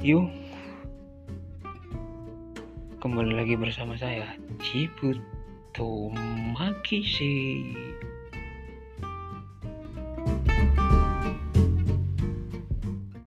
Yuk, kembali lagi bersama saya Ciputo Makisi.